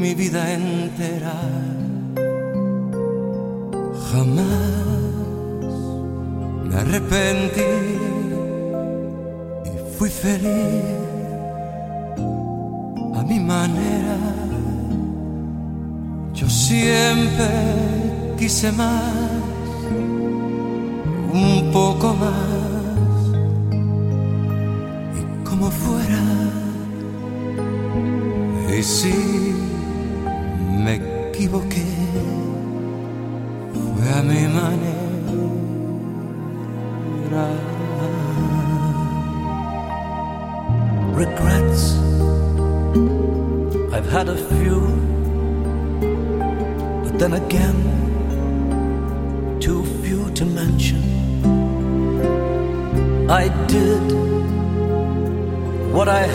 mi vida entera. Jamás me arrepentí y fui feliz a mi manera. Yo siempre quise más, un poco más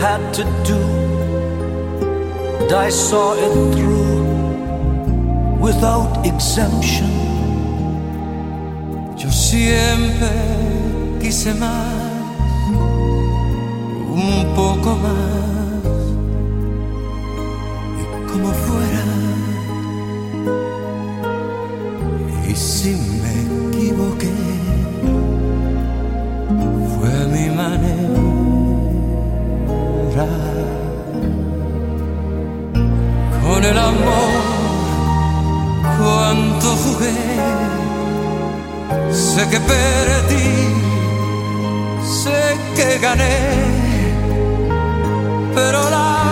had to do, and I saw it through without exemption. Yo siempre quise más, un poco más, y como fuera, y sin amor, cuánto jugué, sé que perdí, sé que gané, pero la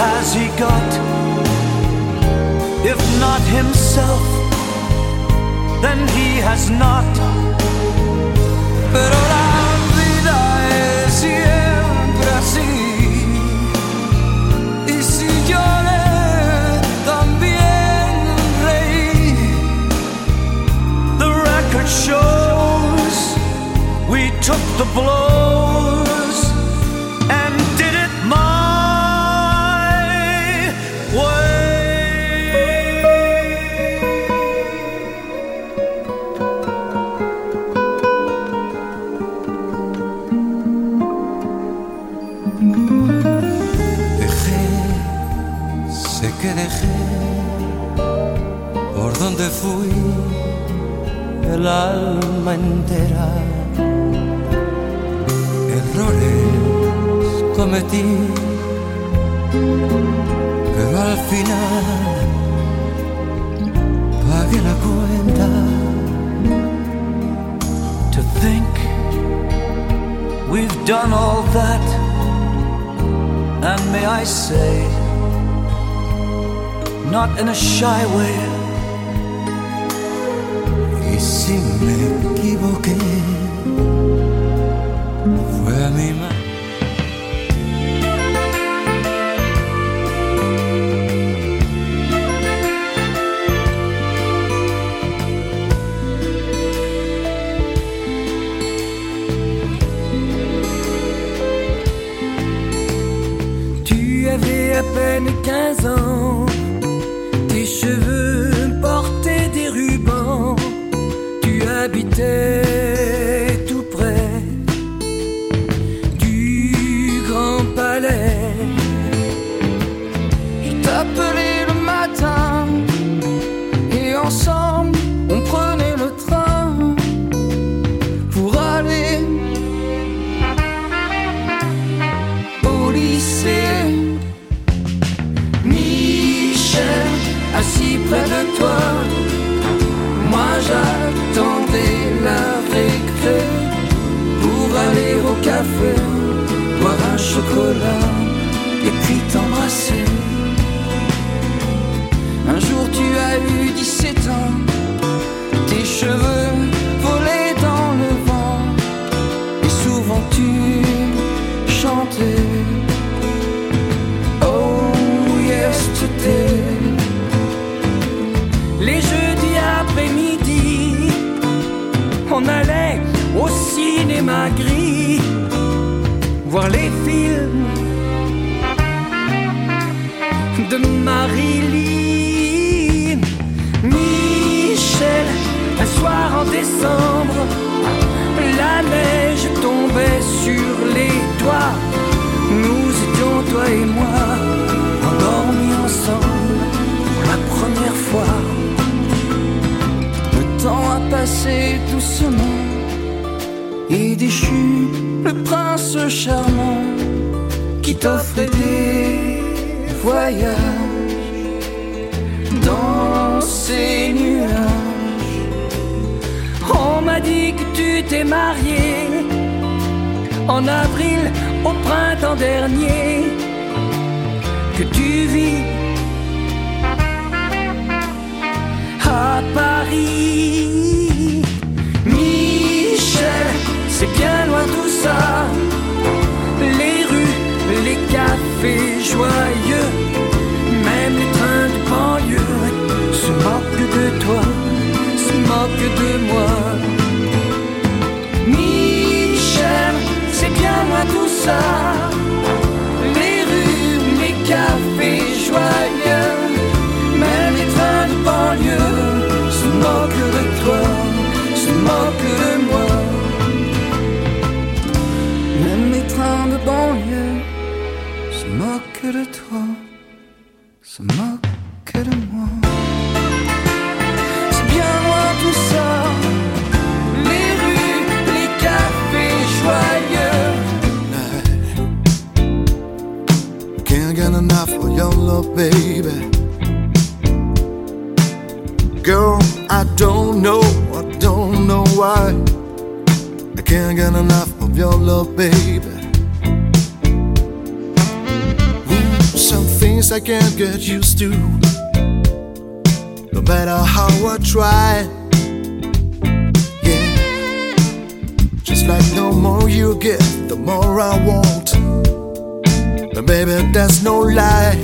has he got? If not himself, then he has not. Pero la vida es siempre así. Y si también reí. The record shows we took the blow. el alma entera. Errores cometí, pero al final pagué la cuenta. To think we've done all that, and may I say, not in a shy way. Y si me equivoqué, passer doucement. Et déchu, le prince charmant qui t'offrait des voyages dans ces nuages. On m'a dit que tu t'es marié en avril au printemps dernier, que tu vis à Paris c'est bien loin tout ça. Les rues, les cafés joyeux, même les trains de banlieue se moquent de toi, se moquent de moi. Michel, c'est bien loin tout ça. Les rues, les cafés joyeux, même les trains de banlieue se moquent de toi, se moquent que de toi, se de moi. C'est bien tout ça, les rues, les cafés joyeux. Can't get enough of your love, baby. Girl, I don't know, I don't know why. I can't get enough of your love, baby. face I can't get used to. No matter how I try, yeah. Just like the more you get, the more I want. But baby, that's no lie.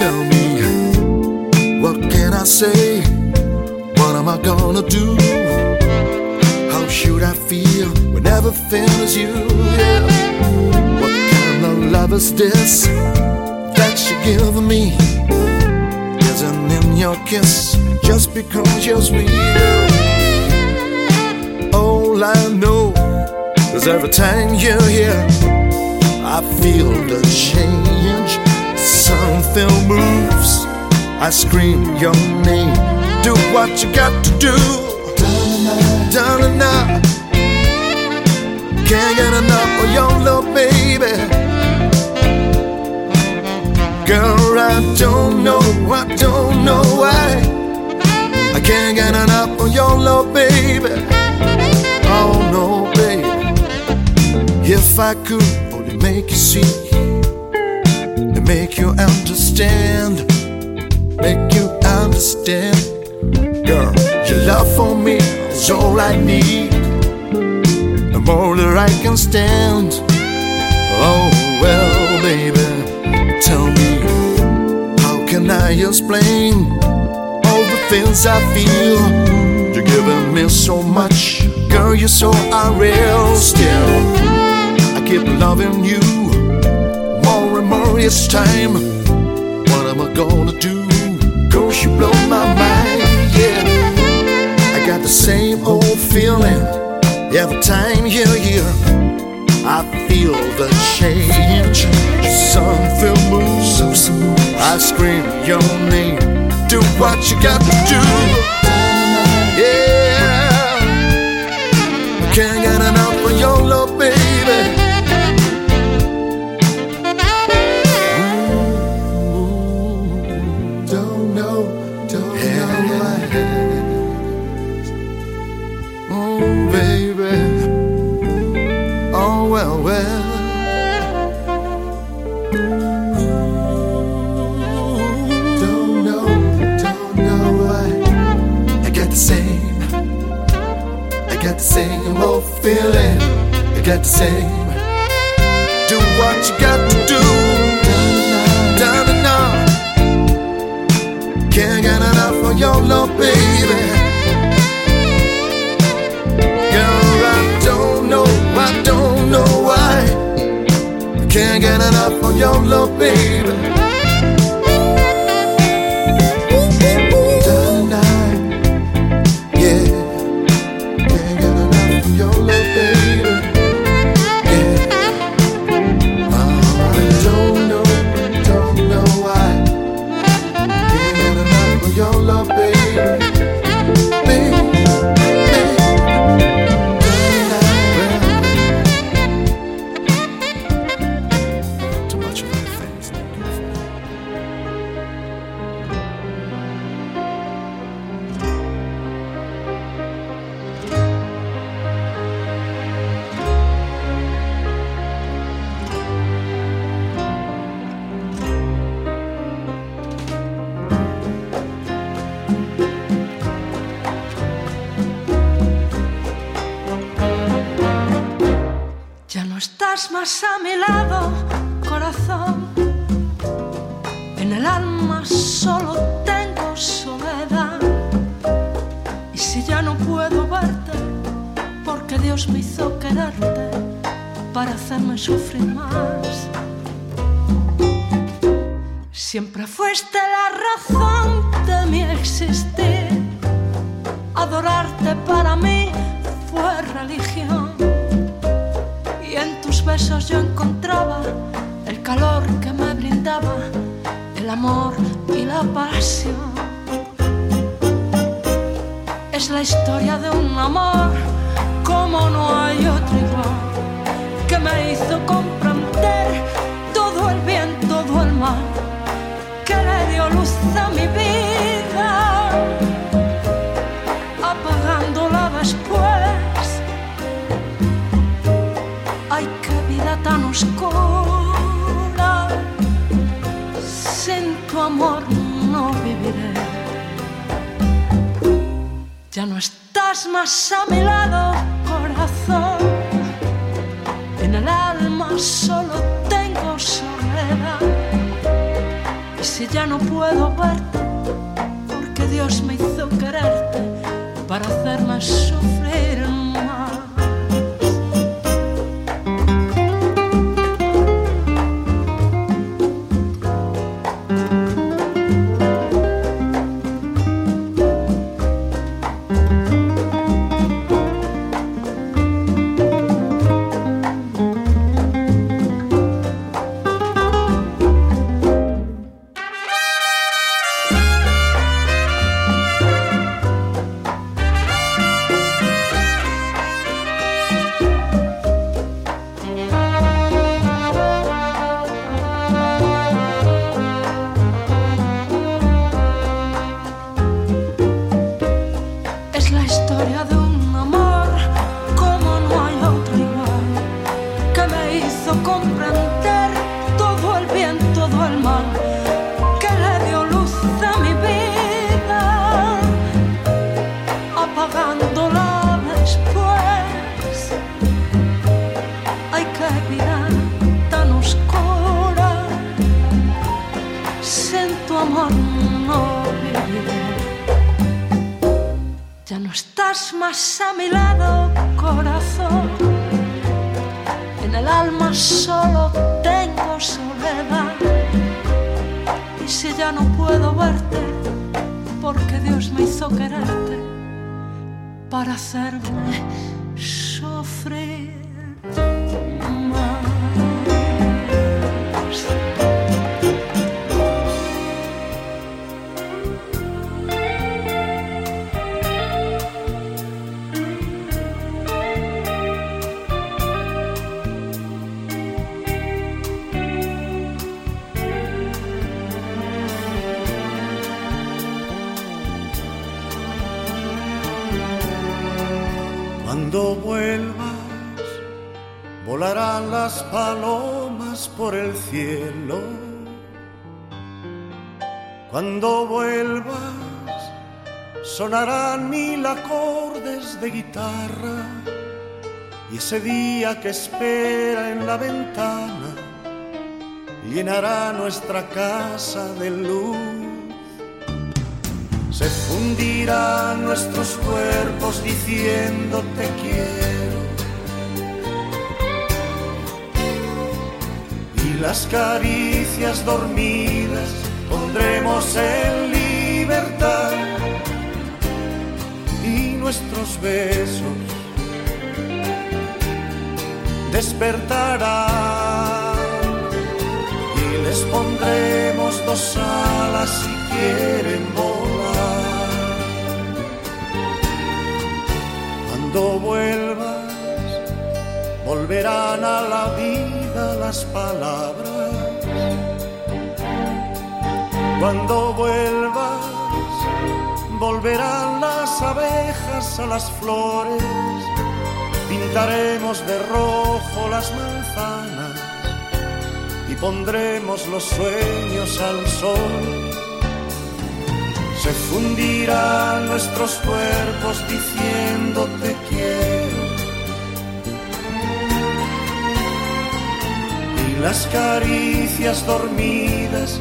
Tell me, what can I say? What am I gonna do? How should I feel when everything is you? Yeah. Love is this that you give me isn't in your kiss just because you're sweet. All I know is every time you're here, I feel the change. Something moves. I scream your name. Do what you got to do. darling, and Can't get enough of your love, baby. Girl, I don't know, I don't know why. I can't get enough of your love, baby. Oh no, baby. If I could only make you see and make you understand, make you understand. Girl, your love for me is all I need, the more that I can stand. Oh well, baby tell me how can I explain all the things I feel? You're giving me so much, girl. You're so unreal. Still, I keep loving you more and more each time. What am I gonna do? Girl, you blow my mind. Yeah, I got the same old feeling every time you're here. I feel the change. Something moves. I scream your name. Do what you got to do. Siempre fuiste la razón de mi existir. Adorarte para mí fue religión. Y en tus besos yo encontraba el calor que me brindaba, el amor y la pasión. Es la historia de un amor como no hay otro igual, que me hizo comprender todo el bien, todo el mal mi vida, apagándola después. Ay, qué vida tan oscura, sin tu amor no viviré. Ya no estás más a mi lado, corazón, en el alma solo si ya no puedo verte, porque Dios me hizo quererte para hacerme sufrir más a mi lado, corazón. En el alma solo tengo soledad. Y si ya no puedo verte, porque Dios me hizo quererte para hacerme sufrir. Cuando vuelvas, sonarán mil acordes de guitarra y ese día que espera en la ventana llenará nuestra casa de luz. Se fundirán nuestros cuerpos diciendo te quiero. Y las caricias dormidas pondremos en libertad y nuestros besos despertarán y les pondremos dos alas si quieren volar. Cuando vuelvas, volverán a la vida las palabras cuando vuelvas, volverán las abejas a las flores, pintaremos de rojo las manzanas y pondremos los sueños al sol. Se fundirán nuestros cuerpos diciendo te quiero. Y las caricias dormidas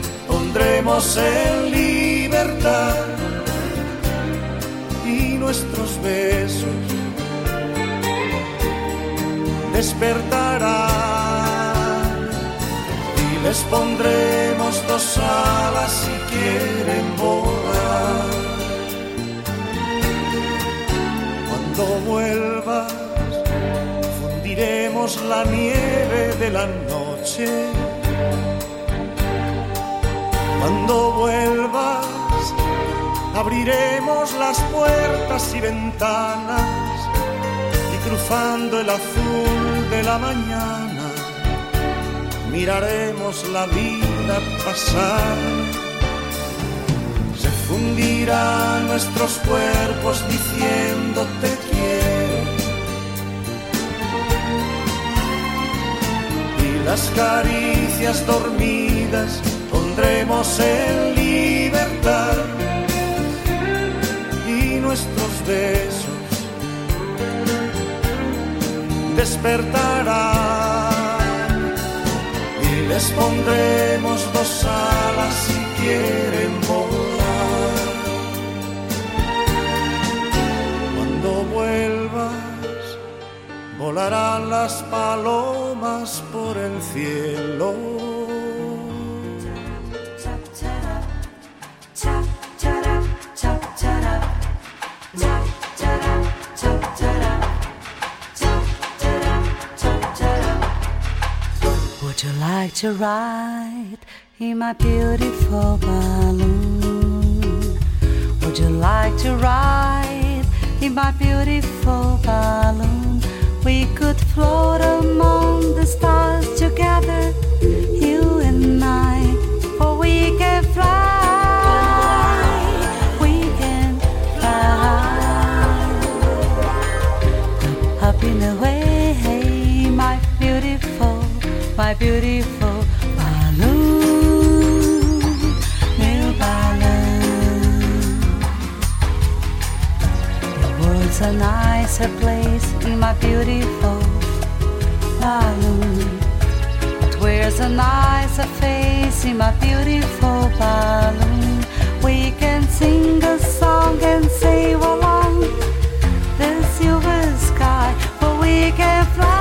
pondremos en libertad y nuestros besos despertarán y les pondremos dos alas si quieren volar. Cuando vuelvas fundiremos la nieve de la noche cuando vuelvas, abriremos las puertas y ventanas y cruzando el azul de la mañana, miraremos la vida pasar. Se fundirán nuestros cuerpos diciéndote quiero. Y las caricias dormidas pondremos en libertad y nuestros besos despertarán y les pondremos dos alas si quieren volar. Cuando vuelvas, volarán las palomas por el cielo. you like to ride in my beautiful balloon? Would you like to ride in my beautiful balloon? We could float among the stars together, you and I, for we can fly. We can fly up in the way my beautiful balloon, new balloon. The world's a nicer place in my beautiful balloon. It wears a nicer face in my beautiful balloon. We can sing a song and save along the silver sky, but we can fly.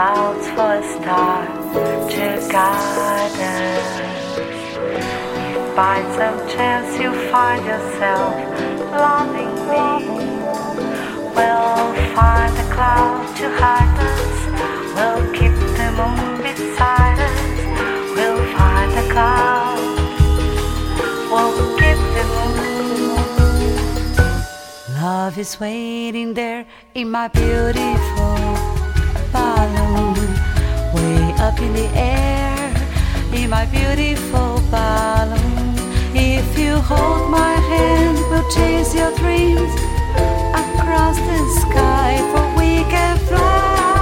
clouds for a star to guide us. by some chance you find yourself loving me, we'll find a cloud to hide us. We'll keep the moon beside us. We'll find a cloud. We'll keep the moon. Love is waiting there in my beautiful follow way up in the air in my beautiful balloon. If you hold my hand, we'll chase your dreams across the sky, for we can fly.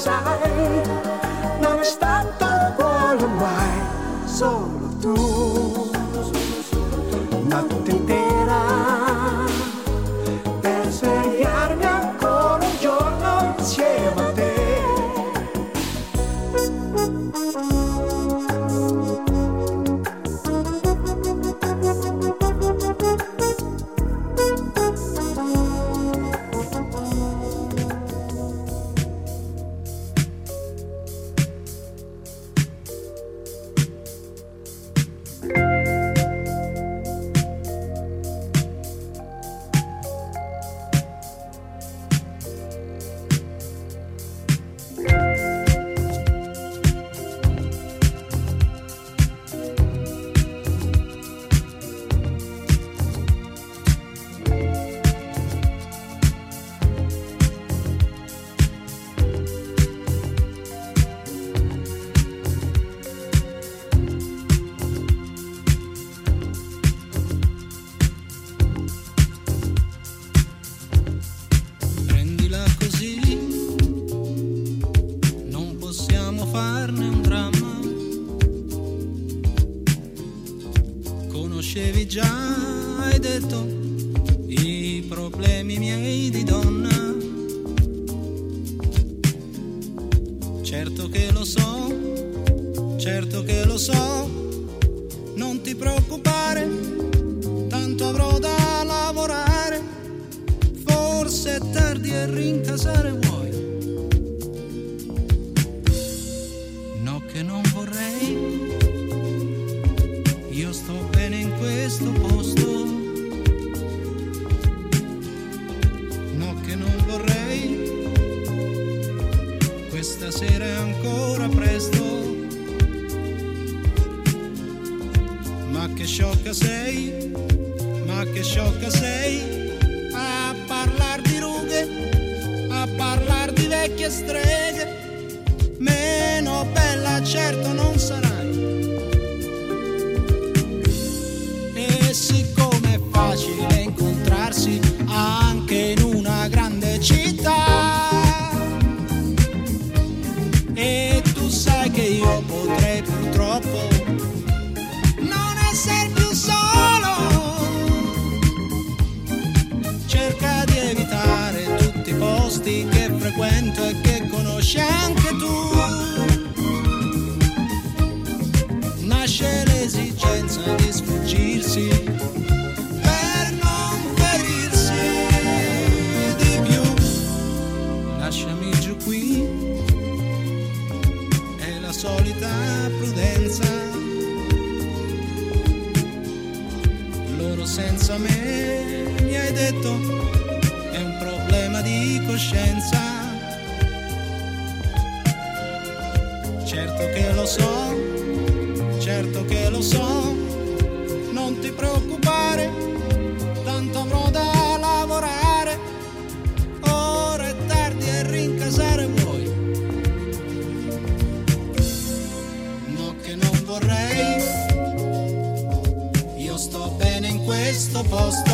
sai, non è stato buono mai, solo tu. ancora presto. Ma che sciocca sei, ma che sciocca sei, a parlare di rughe, a parlare di vecchie streghe. Meno bella certo detto, è un problema di coscienza. Certo che lo so, certo che lo so, non ti preoccupare, tanto avrò da lavorare. Ora è tardi e rincasare vuoi. No che non vorrei, io sto bene in questo posto.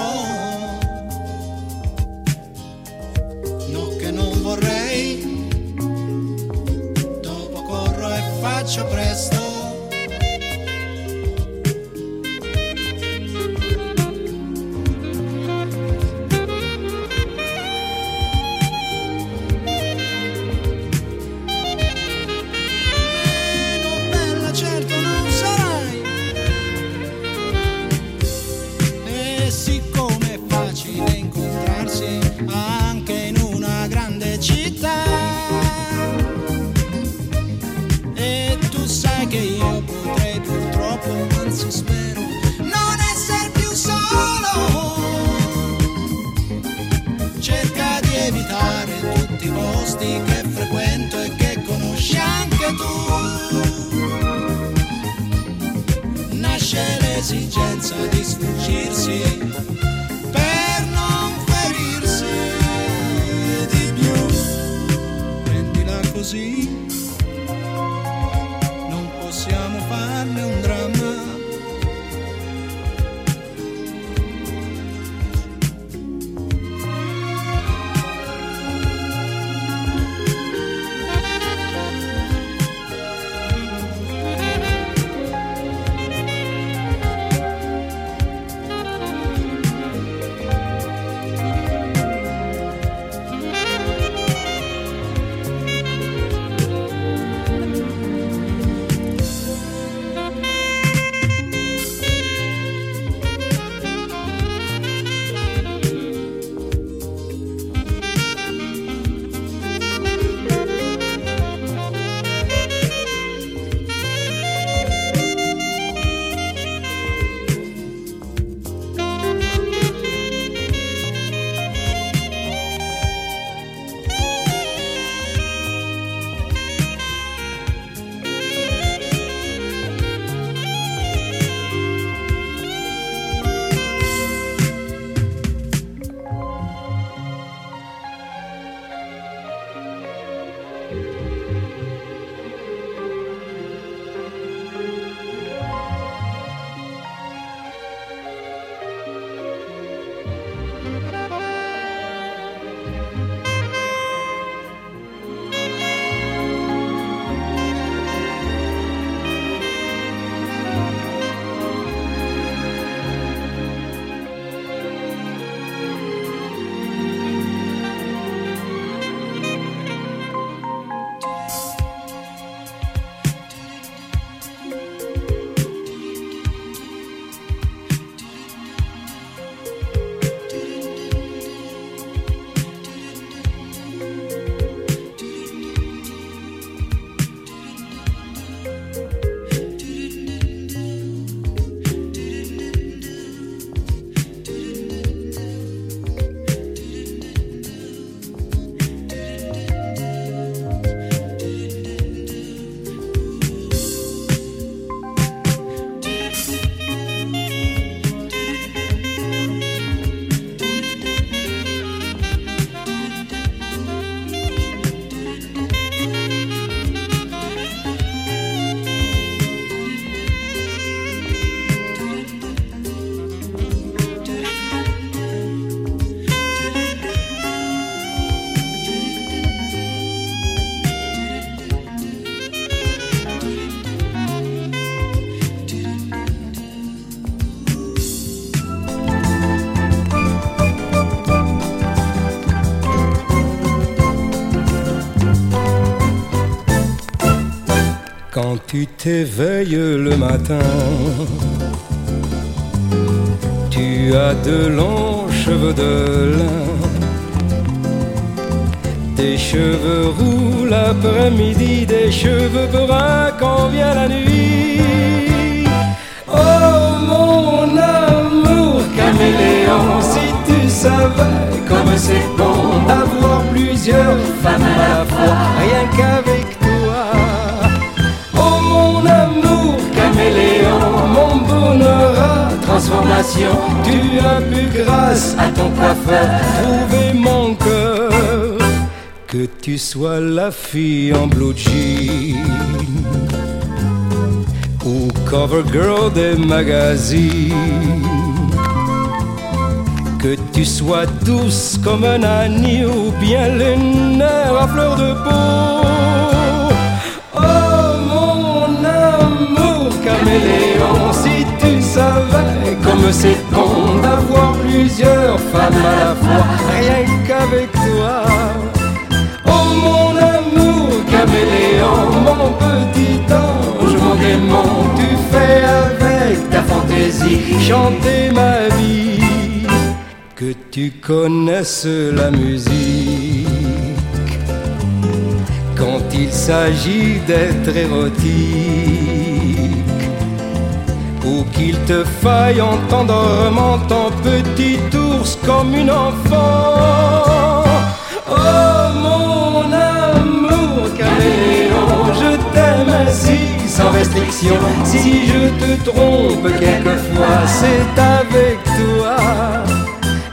Quand tu t'éveilles le matin, tu as de longs cheveux de lin. Tes cheveux roux l'après-midi, des cheveux bruns quand vient la nuit. Oh mon amour caméléon, si tu savais comme c'est bon d'avoir plusieurs femmes à la fois, rien qu'avec Tu as pu, grâce à ton coiffeur, trouver mon cœur. Que tu sois la fille en blue jean ou cover girl des magazines. Que tu sois douce comme un ami ou bien les à fleur de peau. Oh mon amour caméléon, si tu savais c'est bon d'avoir plusieurs femmes à la fois, rien qu'avec toi. Oh mon amour caméléon, mon petit ange, mon démon, tu fais avec ta fantaisie chanter ma vie. Que tu connaisses la musique quand il s'agit d'être érotique qu'il te faille en ton petit ours comme une enfant. Oh mon amour caméléon, je t'aime ainsi sans restriction. Si je te trompe quelquefois, c'est avec toi.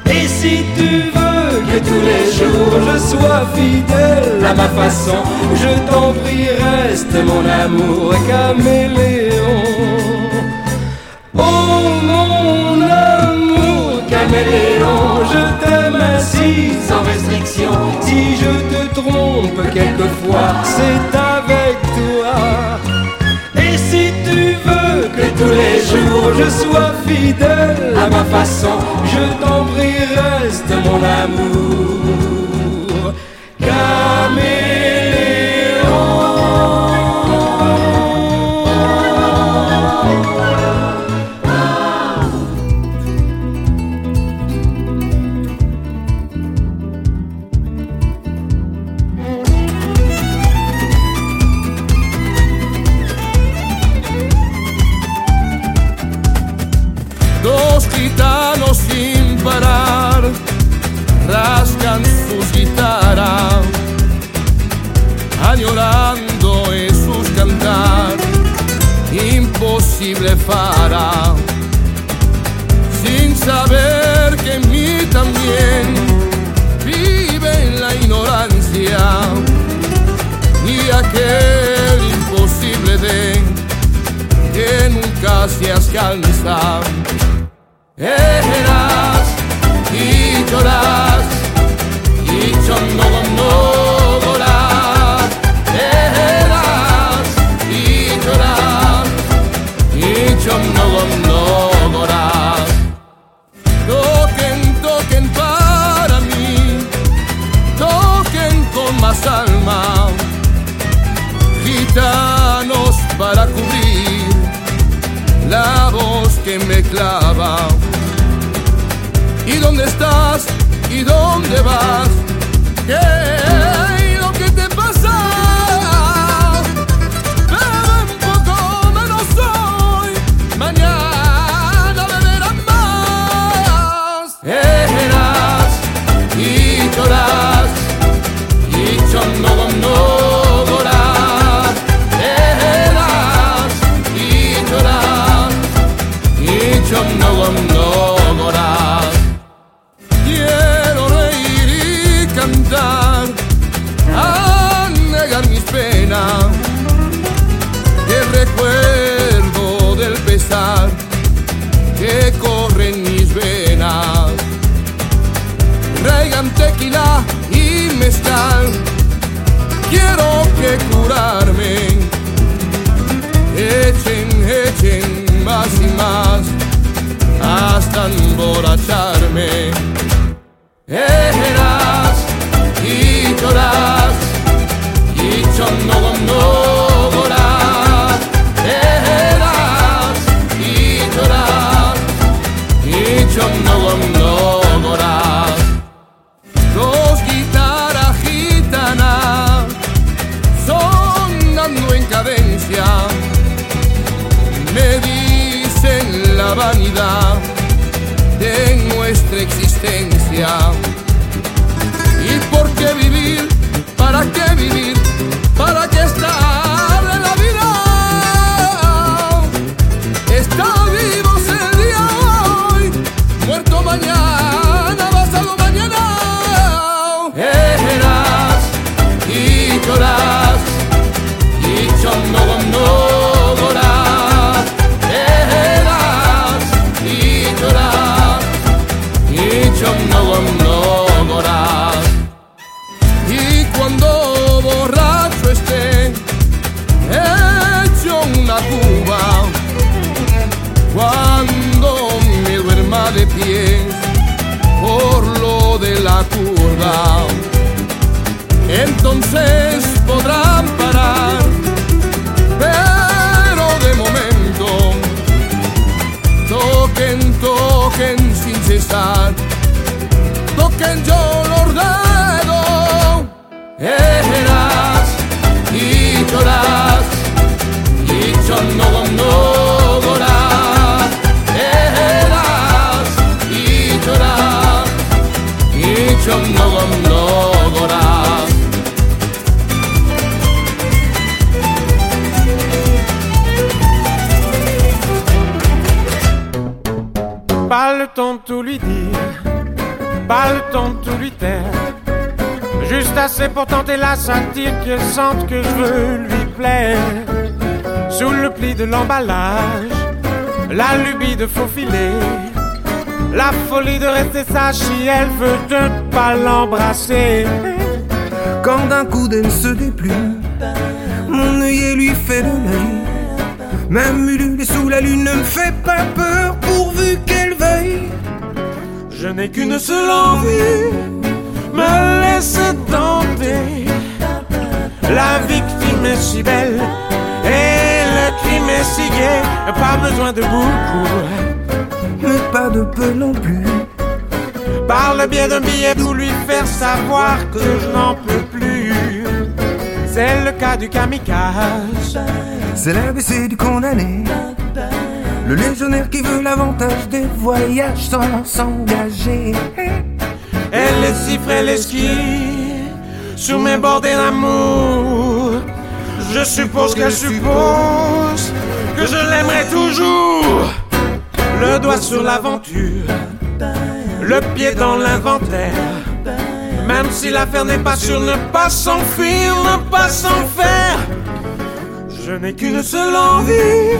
Et si tu veux que tous les jours je sois fidèle à ma façon, je t'en prie, reste mon amour caméléon. Cuba cuando me duerma de pie por lo de la curva. Entonces podrán parar, pero de momento toquen, toquen sin cesar, toquen yo los dedos. lui dire, pas le temps de tout lui taire. Juste assez pour tenter la satire Qu'elle sente que je veux lui plaire. Sous le pli de l'emballage, la lubie de faux la folie de rester sage si elle veut de pas l'embrasser. Quand d'un coup d'elle se déplume, mon œillet lui fait de l'œil. Même ulule sous la lune ne me fait pas peur pourvu qu'elle veuille. Je n'ai qu'une seule envie, me laisser tenter. La victime est si belle et le crime est si gai. Pas besoin de beaucoup, mais pas de peu non plus. Par le biais d'un billet pour lui faire savoir que je n'en peux plus. C'est le cas du kamikaze. C'est l'ABC du condamné. Le légionnaire qui veut l'avantage des voyages sans s'engager. Elle les frêle et les sous mes bordées d'amour. Je suppose qu'elle suppose que je l'aimerai toujours. Le doigt sur l'aventure, le pied dans l'inventaire. Même si l'affaire n'est pas sûre, ne pas s'enfuir, ne pas s'en faire. Je n'ai qu'une seule envie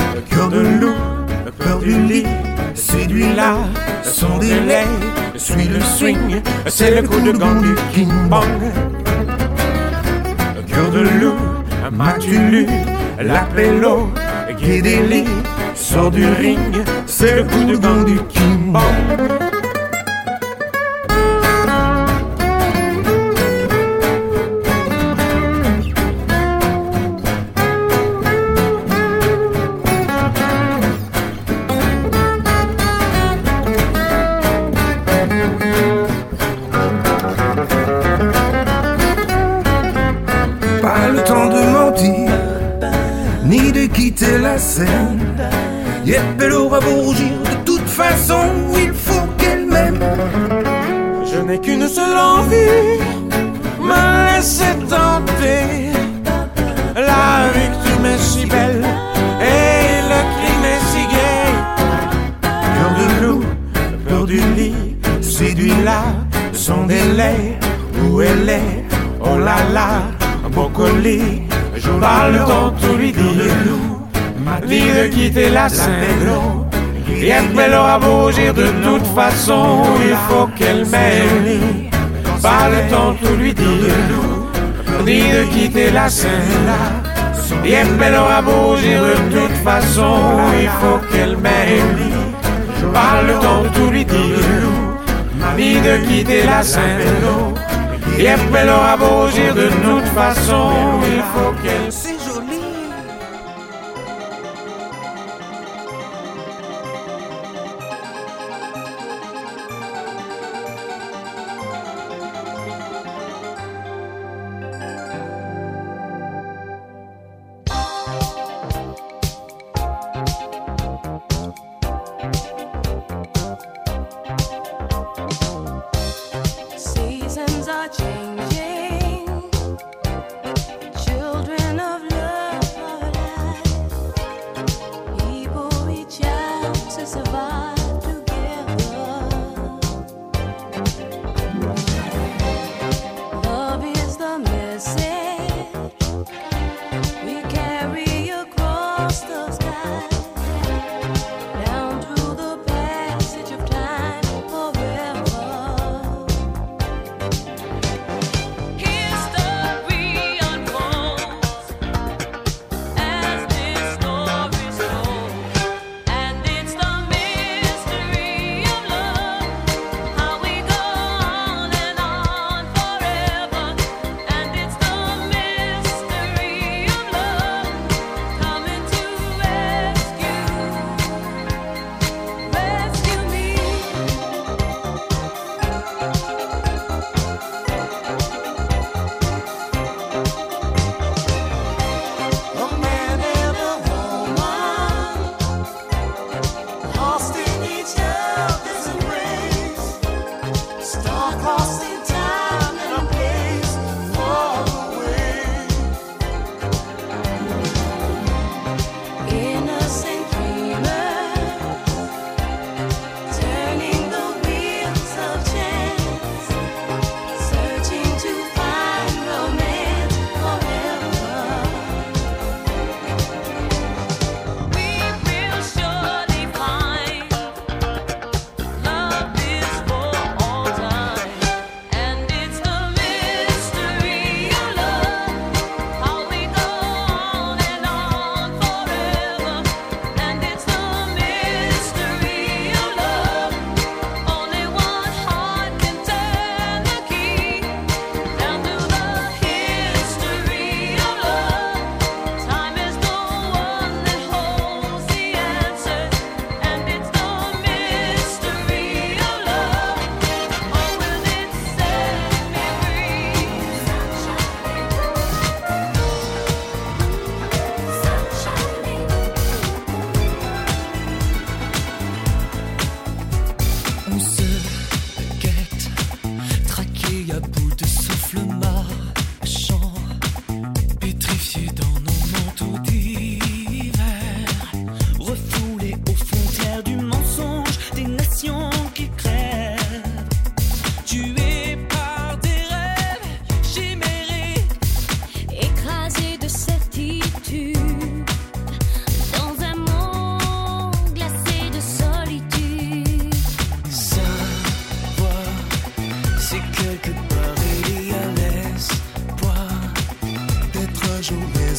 cœur de loup, peur du lit, séduit-la son délai. Suis le swing, c'est le coup de gang du King Bang. cœur de loup, matulut, tu lu La des lits, sort du ring, c'est le coup de gang du King Bang. va vous rougir. De toute façon, il faut qu'elle m'aime. Je n'ai qu'une seule envie, me laisser tenter. La victime est si belle et le crime est si gay Peur de loup, peur du lit, séduit la sans délai. Où elle est, oh là là, colis, je parle quand tout lui dit. M'a de quitter la scène Et Rien Belle aura beau de toute façon, il faut qu'elle m'aime. Pas le temps de lui dire, ni de quitter la scène Bien belle aura beau de toute façon, il faut qu'elle m'aime. Parle le tout lui dire, ni de quitter la scène. Bien belle aura beau dire de toute façon, il faut qu'elle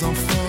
enfants.